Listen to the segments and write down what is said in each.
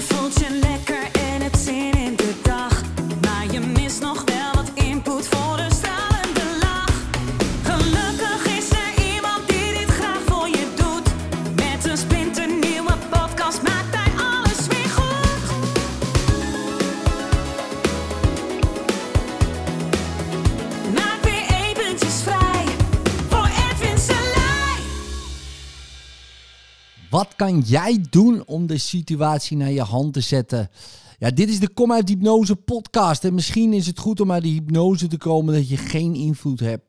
Je Wat kan jij doen om de situatie naar je hand te zetten? Ja, dit is de Kom uit Hypnose podcast. En misschien is het goed om uit de hypnose te komen dat je geen invloed hebt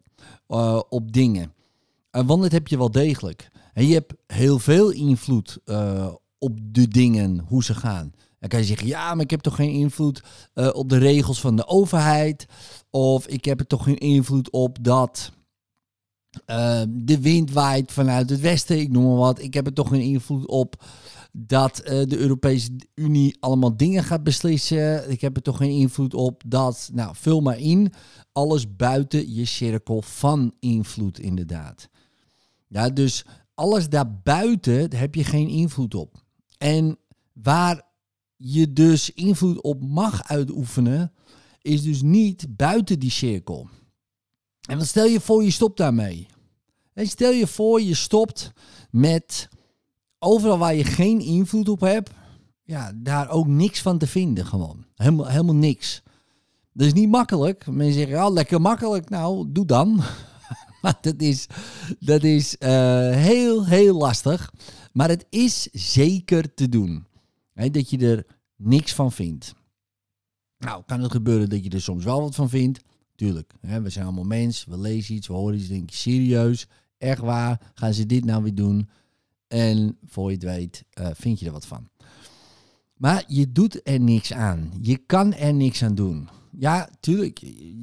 eh, op dingen. Eh, want dat heb je wel degelijk. En je hebt heel veel invloed eh, op de dingen, hoe ze gaan. Dan kan je zeggen, ja, maar ik heb toch geen invloed op de regels van de overheid. Of ik heb er toch geen invloed op dat eh, de wind waait vanuit het westen, ik noem maar wat. Ik heb er toch geen invloed op dat eh, de Europese Unie allemaal dingen gaat beslissen. Ik heb er toch geen invloed op dat, nou, vul maar in. Alles buiten je cirkel van invloed, inderdaad. Ja, dus alles daarbuiten daar heb je geen invloed op. En waar je dus invloed op mag uitoefenen, is dus niet buiten die cirkel. En dan stel je voor, je stopt daarmee. En stel je voor, je stopt met overal waar je geen invloed op hebt, ja, daar ook niks van te vinden gewoon. Helemaal, helemaal niks. Dat is niet makkelijk. Mensen zeggen, ja, lekker makkelijk. Nou, doe dan. maar dat is, dat is eh, heel, heel lastig. Maar het is zeker te doen. Dat je er niks van vindt. Nou, kan het gebeuren dat je er soms wel wat van vindt? Tuurlijk, hè, we zijn allemaal mens, we lezen iets, we horen iets, denk je serieus, echt waar, gaan ze dit nou weer doen? En voor je het weet, eh, vind je er wat van. Maar je doet er niks aan. Je kan er niks aan doen. Ja, tuurlijk,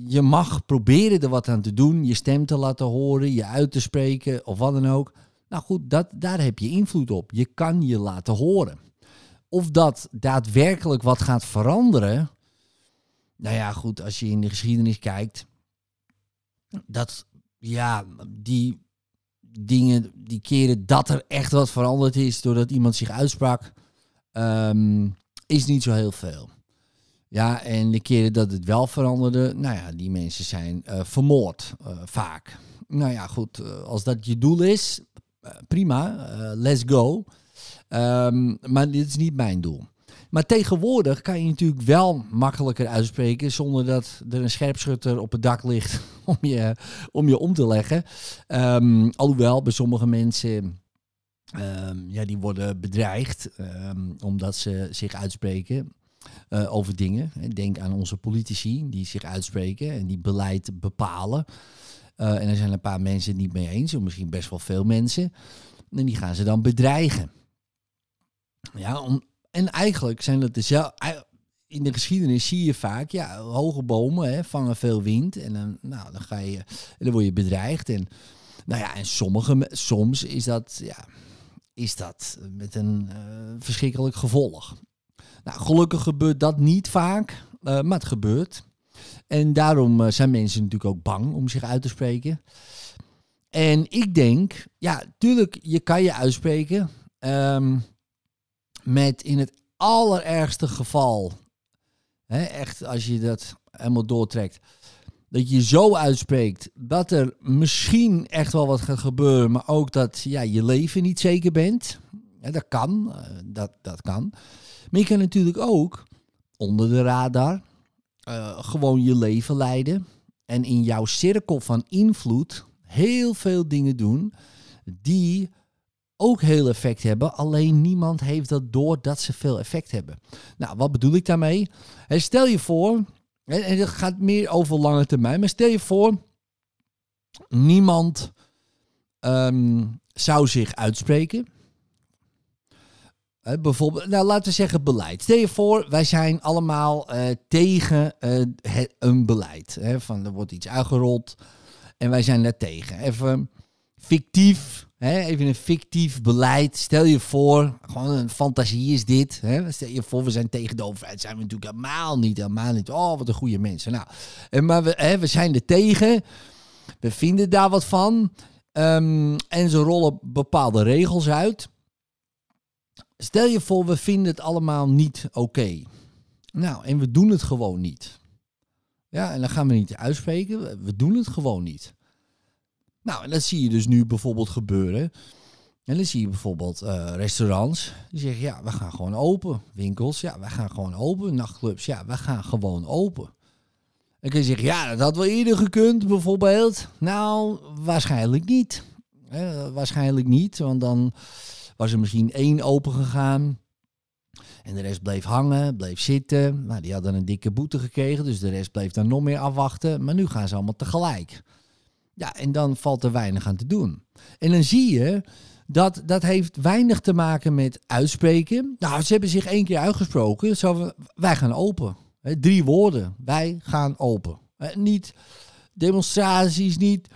je mag proberen er wat aan te doen, je stem te laten horen, je uit te spreken of wat dan ook. Nou goed, dat, daar heb je invloed op. Je kan je laten horen. Of dat daadwerkelijk wat gaat veranderen, nou ja, goed, als je in de geschiedenis kijkt, dat ja, die dingen, die keren dat er echt wat veranderd is doordat iemand zich uitsprak, ehm, is niet zo heel veel. Ja, en de keren dat het wel veranderde, nou ja, die mensen zijn eh, vermoord, eh, vaak. Nou ja, goed, eh, als dat je doel is, prima, let's go. Ehm, maar dit is niet mijn doel. Maar tegenwoordig kan je natuurlijk wel makkelijker uitspreken zonder dat er een scherpschutter op het dak ligt om je om, je om te leggen. Ehm, alhoewel bij sommige mensen, ehm, ja, die worden bedreigd ehm, omdat ze zich uitspreken eh, over dingen. Denk aan onze politici die zich uitspreken en die beleid bepalen. Eh, en er zijn een paar mensen het niet mee eens, of misschien best wel veel mensen. En die gaan ze dan bedreigen. Ja, om, en eigenlijk zijn dat dezelfde. In de geschiedenis zie je vaak, ja, hoge bomen hè, vangen veel wind. En dan, nou, dan, ga je, dan word je bedreigd. En, nou ja, en sommige, soms is dat, ja, is dat met een eh, verschrikkelijk gevolg. Nou, gelukkig gebeurt dat niet vaak, eh, maar het gebeurt. En daarom eh, zijn mensen natuurlijk ook bang om zich uit te spreken. En ik denk, ja, tuurlijk, je kan je uitspreken. Ehm, met in het allerergste geval, hè, echt als je dat helemaal doortrekt, dat je zo uitspreekt dat er misschien echt wel wat gaat gebeuren, maar ook dat ja, je leven niet zeker bent. Dat kan, eh, dat, dat kan. Maar je kan natuurlijk ook onder de radar eh, gewoon je leven leiden en in jouw cirkel van invloed heel veel dingen doen die ook heel effect hebben. Alleen niemand heeft dat door dat ze veel effect hebben. Nou, wat bedoel ik daarmee? Stel je voor, en en gaat meer over lange termijn, maar stel je voor, niemand ehm, zou zich uitspreken. Bijvoorbeeld, nou laten we zeggen beleid. Stel je voor, wij zijn allemaal eh, tegen eh, een beleid. Van er wordt iets uitgerold en wij zijn daar tegen. Even fictief, hè, even een fictief beleid. Stel je voor, gewoon een fantasie is dit. Hè. Stel je voor, we zijn tegen de overheid. Zijn we natuurlijk helemaal niet, helemaal niet. Oh, wat een goede mensen. Nou, en maar we, hè, we zijn er tegen. We vinden daar wat van. Ehm, en ze rollen bepaalde regels uit. stel je voor, we vinden het allemaal niet oké. Nou, en we doen het gewoon niet. Ja, en dan gaan we niet uitspreken. We doen het gewoon niet. Nou, en dat zie je dus nu bijvoorbeeld gebeuren. En dan zie je bijvoorbeeld eh, restaurants. Die zeggen, ja, we gaan gewoon open. Winkels, ja, we gaan gewoon open. Nachtclubs, ja, we gaan gewoon open. Dan kun je zeggen, ja, dat had wel eerder gekund, bijvoorbeeld. Nou, waarschijnlijk niet. Eh, waarschijnlijk niet, want dan was er misschien één open gegaan. En de rest bleef hangen, bleef zitten. Nou, die hadden een dikke boete gekregen, dus de rest bleef dan nog meer afwachten. Maar nu gaan ze allemaal tegelijk. Ja, en dan valt er weinig aan te doen. En dan zie je dat dat heeft weinig te maken met uitspreken. Nou, ze hebben zich één keer uitgesproken. Zo, wij gaan open. Drie woorden. Wij gaan open. Niet demonstraties, niet,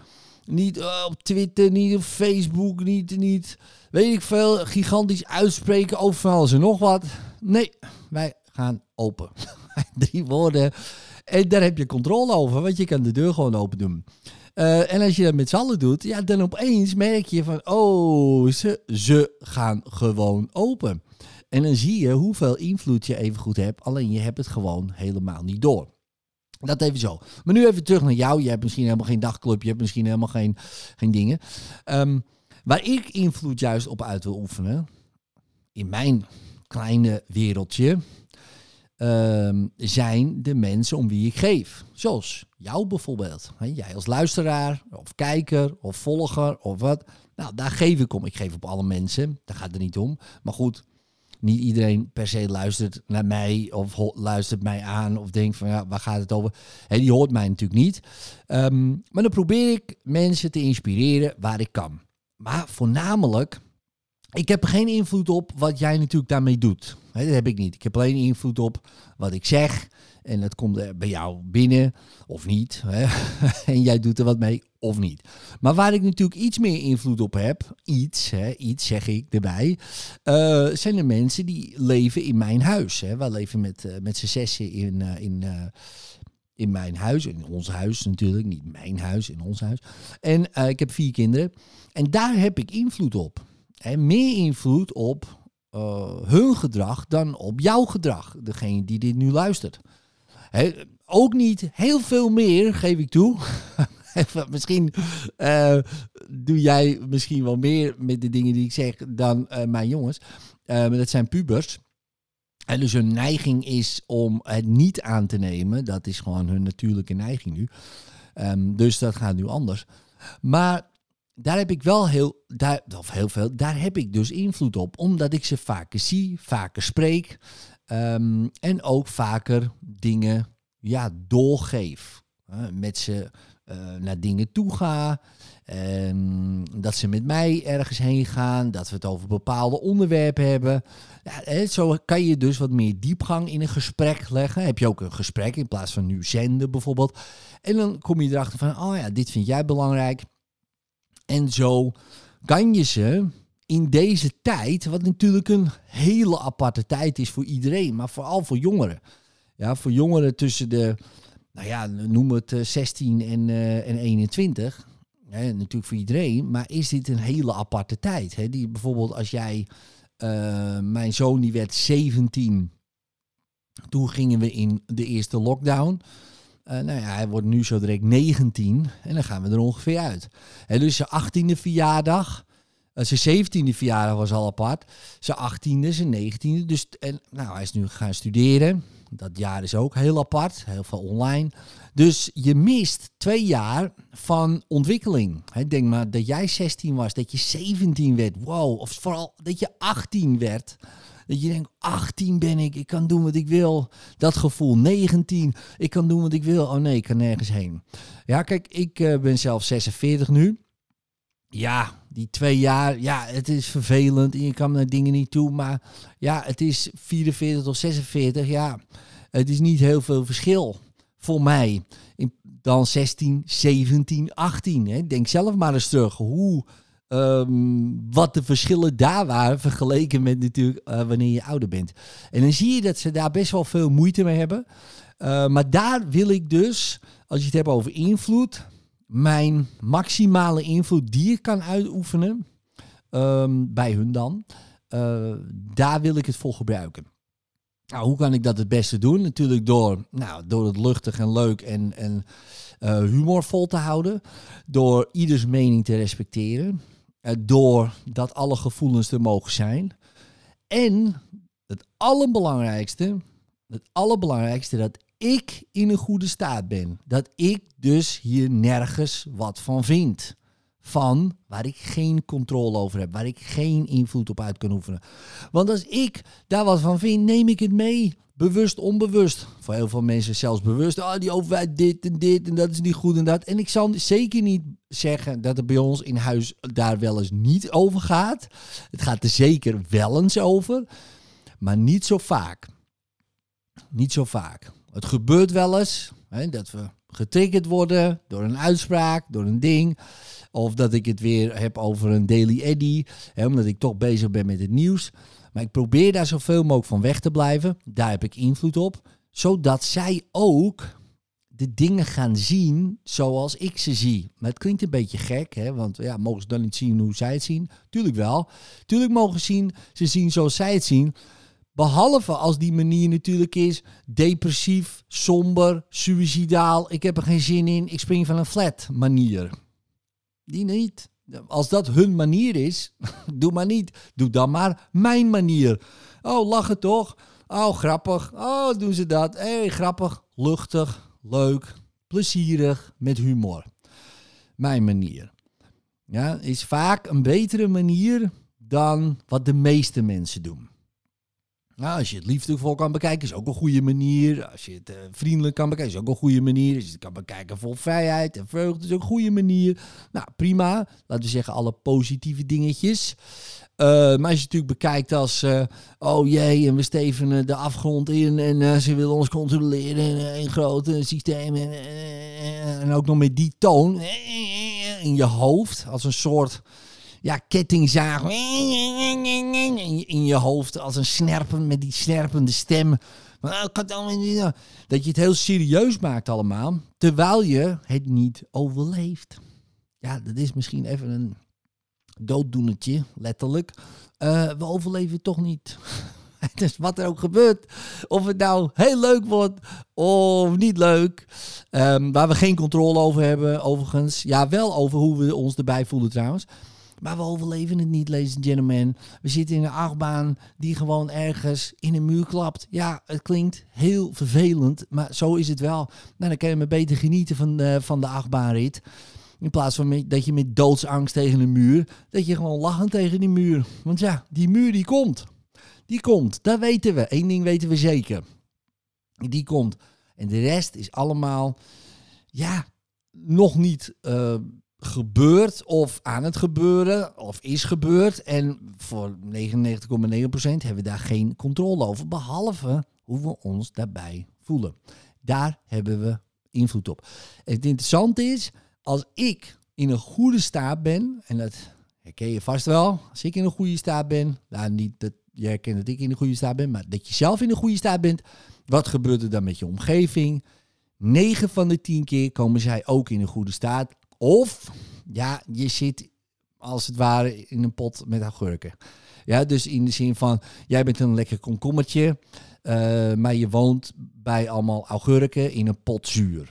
niet eh, op Twitter, niet op Facebook, niet, niet weet ik veel, gigantisch uitspreken over van alles en nog wat. Nee, wij gaan open. Drie woorden. En daar heb je controle over, want je kan de deur gewoon open doen. Eh, en als je dat met z'n allen doet, ja, dan opeens merk je van, oh, ze, ze gaan gewoon open. En dan zie je hoeveel invloed je even goed hebt, alleen je hebt het gewoon helemaal niet door. Dat even zo. Maar nu even terug naar jou. Je hebt misschien helemaal geen dagclub, je hebt misschien helemaal geen, geen dingen. Ehm, waar ik invloed juist op uit wil oefenen, in mijn kleine wereldje, ehm, zijn de mensen om wie ik geef. Zoals jou bijvoorbeeld. Jij als luisteraar, of kijker, of volger, of wat. Nou, daar geef ik om. Ik geef op alle mensen. Daar gaat het niet om. Maar goed, niet iedereen per se luistert naar mij of luistert mij aan of denkt van ja, waar gaat het over? Die hoort mij natuurlijk niet. Ehm, maar dan probeer ik mensen te inspireren waar ik kan. Maar voornamelijk, ik heb geen invloed op wat jij natuurlijk daarmee doet. Dat heb ik niet. Ik heb alleen invloed op wat ik zeg. En dat komt bij jou binnen of niet. En jij doet er wat mee of niet. Maar waar ik natuurlijk iets meer invloed op heb, iets, hè, iets zeg ik erbij, eh, zijn de mensen die leven in mijn huis. Hè. Wij leven met, eh, met z'n zessen in, eh, in, in mijn huis, in ons huis natuurlijk, niet mijn huis, in ons huis. En ik heb vier kinderen en daar heb ik invloed op. Hè, meer invloed op eh, hun gedrag dan op jouw gedrag, degene die dit nu luistert. Ook niet heel veel meer, geef ik toe. Misschien eh, doe jij misschien wel meer met de dingen die ik zeg dan eh, mijn jongens. Maar dat zijn pubers. En dus hun neiging is om het niet aan te nemen. Dat is gewoon hun natuurlijke neiging nu. Ehm, dus dat gaat nu anders. Maar daar heb ik wel heel, daar, of heel veel, daar heb ik dus invloed op. Omdat ik ze vaker zie, vaker spreek. ehm, en ook vaker dingen ja, doorgeef. Met ze eh, naar dingen toe ga. ehm, dat ze met mij ergens heen gaan. Dat we het over bepaalde onderwerpen hebben. Ja, zo kan je dus wat meer diepgang in een gesprek leggen. Heb je ook een gesprek in plaats van nu zenden bijvoorbeeld. En dan kom je erachter van, oh ja, dit vind jij belangrijk. En zo kan je ze in deze tijd, wat natuurlijk een hele aparte tijd is voor iedereen, maar vooral voor jongeren. Ja, voor jongeren tussen de, nou ja, noem het eh, 16 en, eh, en 21. Hè, natuurlijk voor iedereen, maar is dit een hele aparte tijd. Hè? Die, bijvoorbeeld als jij, eh, mijn zoon die werd 17, toen gingen we in de eerste lockdown. Eh, nou ja, hij wordt nu zo direct 19 en dan gaan we er ongeveer uit. Hè, dus zijn 18e verjaardag, eh, zijn 17e verjaardag was al apart, zijn 18e, zijn 19e. Dus en, nou, hij is nu gaan studeren. Dat jaar is ook heel apart, heel veel online. Dus je mist twee jaar van ontwikkeling. Hè, denk maar dat jij 16 was, dat je 17 werd. Wow, of vooral dat je 18 werd. Dat je denkt, 18 ben ik, ik kan doen wat ik wil. Dat gevoel, 19, ik kan doen wat ik wil. Oh nee, ik kan nergens heen. Ja, kijk, ik eh, ben zelf 46 nu. Ja, die twee jaar, ja, het is vervelend en je kan naar dingen niet toe. Maar ja, het is 44 tot 46, ja, het is niet heel veel verschil voor mij. In, dan 16, 17, 18. Hè. Denk zelf maar eens terug hoe, ehm, wat de verschillen daar waren vergeleken met natuurlijk eh, wanneer je ouder bent. En dan zie je dat ze daar best wel veel moeite mee hebben. Uh, maar daar wil ik dus, als je het hebt over invloed, mijn maximale invloed die ik kan uitoefenen, um, bij hun dan, eh, daar wil ik het voor gebruiken. Nou, hoe kan ik dat het beste doen? Natuurlijk door, nou, door het luchtig en leuk en, en humorvol te houden. Door ieders mening te respecteren. Uh, door dat alle gevoelens er mogen zijn. En het allerbelangrijkste, het allerbelangrijkste, dat ik in een goede staat ben. Dat ik dus hier nergens wat van vind. Van waar ik geen controle over heb, waar ik geen invloed op uit kan oefenen. Want als ik daar wat van vind, neem ik het mee. Bewust, onbewust. Voor heel veel mensen zelfs bewust. Oh, die overheid dit en dit en dat is niet goed en dat. En ik zal zeker niet zeggen dat het bij ons in huis daar wel eens niet over gaat. Het gaat er zeker wel eens over. Maar niet zo vaak. Niet zo vaak. Het gebeurt wel eens hè, dat we getriggerd worden door een uitspraak, door een ding. Of dat ik het weer heb over een Daily Eddy, hè, omdat ik toch bezig ben met het nieuws. Maar ik probeer daar zoveel mogelijk van weg te blijven. Daar heb ik invloed op. Zodat zij ook de dingen gaan zien zoals ik ze zie. Maar het klinkt een beetje gek, hè? want ja, mogen ze dan niet zien hoe zij het zien? Tuurlijk wel. Tuurlijk mogen zien, ze zien zoals zij het zien. Behalve als die manier natuurlijk is depressief, somber, suicidaal. Ik heb er geen zin in, ik spring van een flat manier. Die niet. Als dat hun manier is, doe maar niet. Doe dan maar mijn manier. Oh, lachen toch? Oh, grappig. Oh, doen ze dat? Hé, hey, grappig, luchtig, leuk, plezierig, met humor. Mijn manier. Ja, is vaak een betere manier dan wat de meeste mensen doen. Nou, als je het liefdevol kan bekijken, is ook een goede manier. Als je het uh, vriendelijk kan bekijken, is ook een goede manier. Als je het kan bekijken vol vrijheid en vreugde, is ook een goede manier. Nou, prima. Laten we zeggen, alle positieve dingetjes. Uh, maar als je het natuurlijk bekijkt als, uh, oh jee, en we stevenen de afgrond in en ze willen ons controleren in een groot systeem. En, en ook nog met die toon in je hoofd, als een soort ja, kettingzaag in je hoofd als een snerpen met die snerpende stem. Dat je het heel serieus maakt allemaal, terwijl je het niet overleeft. Ja, dat is misschien even een dooddoenertje, letterlijk. Uh, we overleven toch niet. dus wat er ook gebeurt, of het nou heel leuk wordt of niet leuk, um, waar we geen controle over hebben, overigens. Ja, wel over hoe we ons erbij voelen trouwens. Maar we overleven het niet, ladies and gentlemen. We zitten in een achtbaan die gewoon ergens in een muur klapt. Ja, het klinkt heel vervelend, maar zo is het wel. Nou, dan kan je maar beter genieten van de, van de achtbaanrit. In plaats van dat je met doodsangst tegen een muur, dat je gewoon lachend tegen die muur. Want ja, die muur die komt. Die komt, dat weten we. Eén ding weten we zeker. Die komt. En de rest is allemaal, ja, nog niet... Uh, gebeurt of aan het gebeuren of is gebeurd. En voor 99,9% hebben we daar geen controle over. Behalve hoe we ons daarbij voelen. Daar hebben we invloed op. het interessante is, als ik in een goede staat ben, en dat herken je vast wel, als ik in een goede staat ben, nou niet dat je herkent dat ik in een goede staat ben, maar dat je zelf in een goede staat bent, wat gebeurt er dan met je omgeving? 9 van de 10 keer komen zij ook in een goede staat. Of ja, je zit als het ware in een pot met augurken. Ja, dus in de zin van, jij bent een lekker komkommertje, uh, maar je woont bij allemaal augurken in een pot zuur.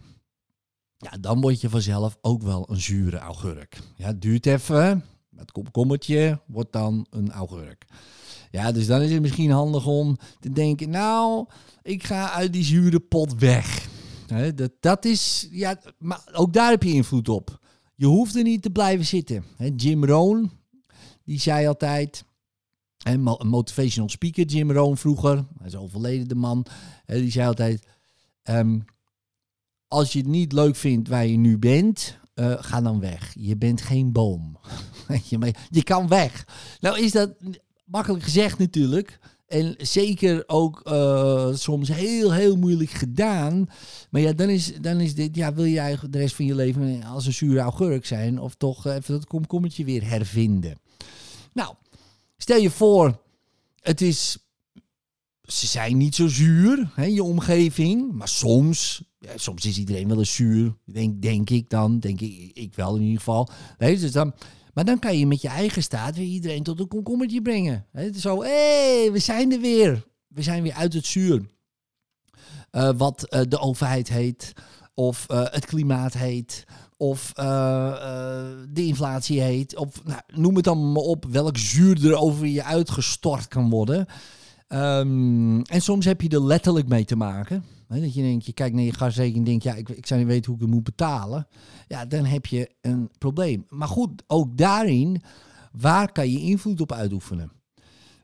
Ja, dan word je vanzelf ook wel een zure augurk. Ja, het duurt even, het komkommertje wordt dan een augurk. Ja, dus dan is het misschien handig om te denken, nou, ik ga uit die zure pot weg. dat, dat is, ja, maar ook daar heb je invloed op. Je hoeft er niet te blijven zitten. Jim Rohn, die zei altijd, een motivational speaker, Jim Rohn vroeger, hij is overleden de man, die zei altijd, um, als je het niet leuk vindt waar je nu bent, uh, ga dan weg. Je bent geen boom. je, je kan weg. Nou is dat makkelijk gezegd natuurlijk. En zeker ook uh, soms heel, heel moeilijk gedaan. Maar ja, dan is, dan is dit, ja, wil eigenlijk de rest van je leven als een zure augurk zijn? Of toch even dat komkommetje weer hervinden? Nou, stel je voor, het is, ze zijn niet zo zuur, hè, je omgeving. Maar soms, ja, soms is iedereen wel eens zuur, denk, denk ik dan. Denk ik, ik wel in ieder geval. Nee, dus dan, Maar dan kan je met je eigen staat weer iedereen tot een komkommertje brengen. Is zo, hé, hey, we zijn er weer. We zijn weer uit het zuur. Eh, wat eh, de overheid heet, of eh, het klimaat heet, of de inflatie heet, of nou, noem het dan maar op, welk zuur er over je uitgestort kan worden. Ehm, en soms heb je er letterlijk mee te maken. Dat je denkt, je kijkt naar je gasrekening en denkt, ja, ik, ik zou niet weten hoe ik het moet betalen. Ja, dan heb je een probleem. Maar goed, ook daarin, waar kan je invloed op uitoefenen?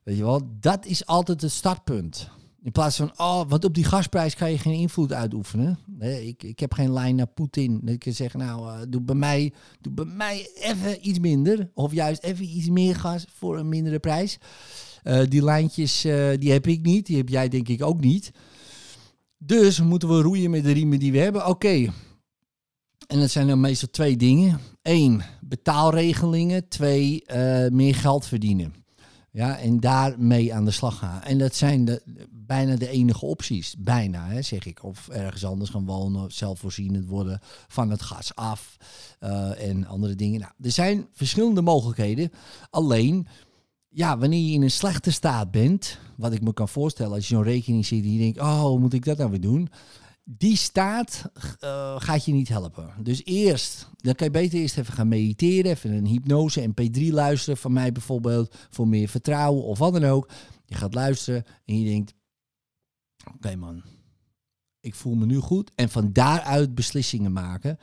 Weet je wel, dat is altijd het startpunt. In plaats van, oh, want op die gasprijs kan je geen invloed uitoefenen. Nee, ik, ik heb geen lijn naar Poetin. Dat ik kan zeggen, nou, eh, doe, bij mij, doe bij mij even iets minder. Of juist even iets meer gas voor een mindere prijs. Eh, die lijntjes, eh, die heb ik niet. Die heb jij denk ik ook niet. Dus moeten we roeien met de riemen die we hebben. Oké. En dat zijn dan meestal twee dingen. Eén, betaalregelingen. Twee, eh, meer geld verdienen. Ja, en daarmee aan de slag gaan. En dat zijn de, bijna de enige opties. Bijna, hè, zeg ik. Of ergens anders gaan wonen, zelfvoorzienend worden van het gas af eh, en andere dingen. Nou, er zijn verschillende mogelijkheden. Alleen, ja, wanneer je in een slechte staat bent, wat ik me kan voorstellen als je zo'n rekening ziet en je denkt, oh, moet ik dat nou weer doen? Die staat eh, gaat je niet helpen. Dus eerst, dan kan je beter eerst even gaan mediteren, even een hypnose, MP3 luisteren van mij bijvoorbeeld, voor meer vertrouwen of wat dan ook. Je gaat luisteren en je denkt, oké man, ik voel me nu goed. En van daaruit beslissingen maken.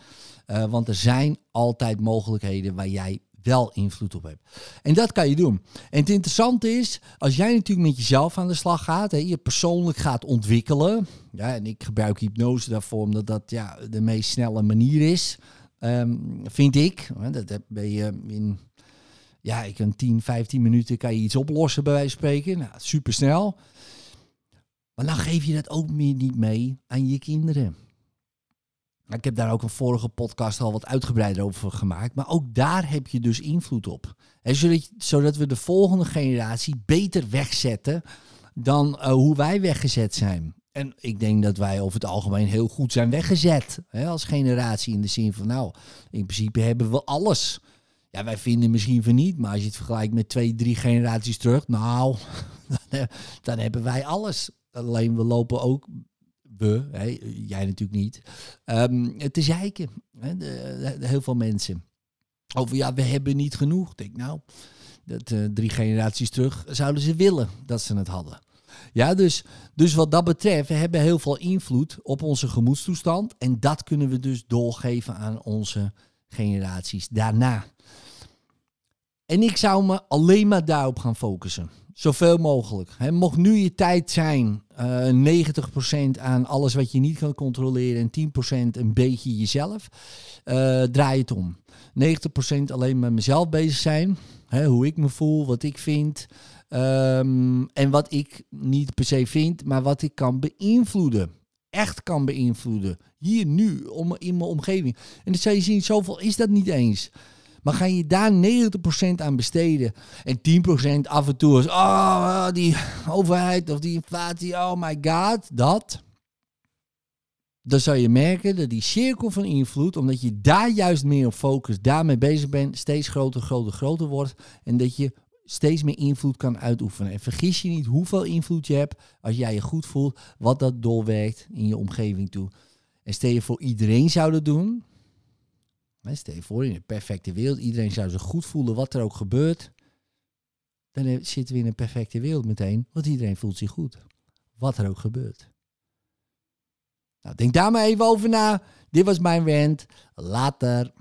Eh, want er zijn altijd mogelijkheden waar jij wel invloed op hebt. En dat kan je doen. En het interessante is, als jij natuurlijk met jezelf aan de slag gaat, hè, je persoonlijk gaat ontwikkelen. Ja, en ik gebruik hypnose daarvoor, omdat dat ja, de meest snelle manier is, ehm, vind ik. Dat ben je in ja, ik kan 10, 15 minuten kan je iets oplossen bij wijze van spreken. Nou, super snel. Maar dan geef je dat ook meer niet mee aan je kinderen. Ik heb daar ook een vorige podcast al wat uitgebreider over gemaakt. Maar ook daar heb je dus invloed op. En zodat, we de volgende generatie beter wegzetten dan eh, hoe wij weggezet zijn. En ik denk dat wij over het algemeen heel goed zijn weggezet. Als generatie in de zin van, nou, in principe hebben we alles. Ja, wij vinden misschien van niet, maar als je het vergelijkt met twee, drie generaties terug, nou, dan hebben wij alles. Alleen we lopen ook, jij natuurlijk niet, ehm, te zeiken. Hè, de, de- heel veel mensen. Over ja, we hebben niet genoeg. Ik denk nou, dat eh, drie generaties terug zouden ze willen dat ze het hadden. Ja, dus, dus wat dat betreft, we hebben heel veel invloed op onze gemoedstoestand. En dat kunnen we dus doorgeven aan onze generaties daarna. En ik zou me alleen maar daarop gaan focussen. Zoveel mogelijk. Mocht nu je tijd zijn, eh 90% aan alles wat je niet kan controleren en 10% een beetje jezelf, eh, draai het om. 90% alleen met mezelf bezig zijn. Hoe ik me voel, wat ik vind. ehm, en wat ik niet per se vind, maar wat ik kan beïnvloeden. Echt kan beïnvloeden. Hier, nu, om, in mijn omgeving. En dan zou je zien, zoveel is dat niet eens. Maar ga je daar 90% aan besteden en 10% af en toe is, oh, die overheid of die inflatie, oh my god, dat. Dan zou je merken dat die cirkel van invloed, omdat je daar juist meer op focust, daarmee bezig bent, steeds groter, groter, groter wordt. En dat je steeds meer invloed kan uitoefenen. En vergis je niet hoeveel invloed je hebt als jij je goed voelt, wat dat doorwerkt in je omgeving toe. En stel je voor iedereen zou dat doen, Stel je voor, in een perfecte wereld, iedereen zou zich goed voelen wat er ook gebeurt. Dan zitten we in een perfecte wereld meteen, want iedereen voelt zich goed. Wat er ook gebeurt. Nou, denk daar maar even over na. Dit was mijn rant. Later.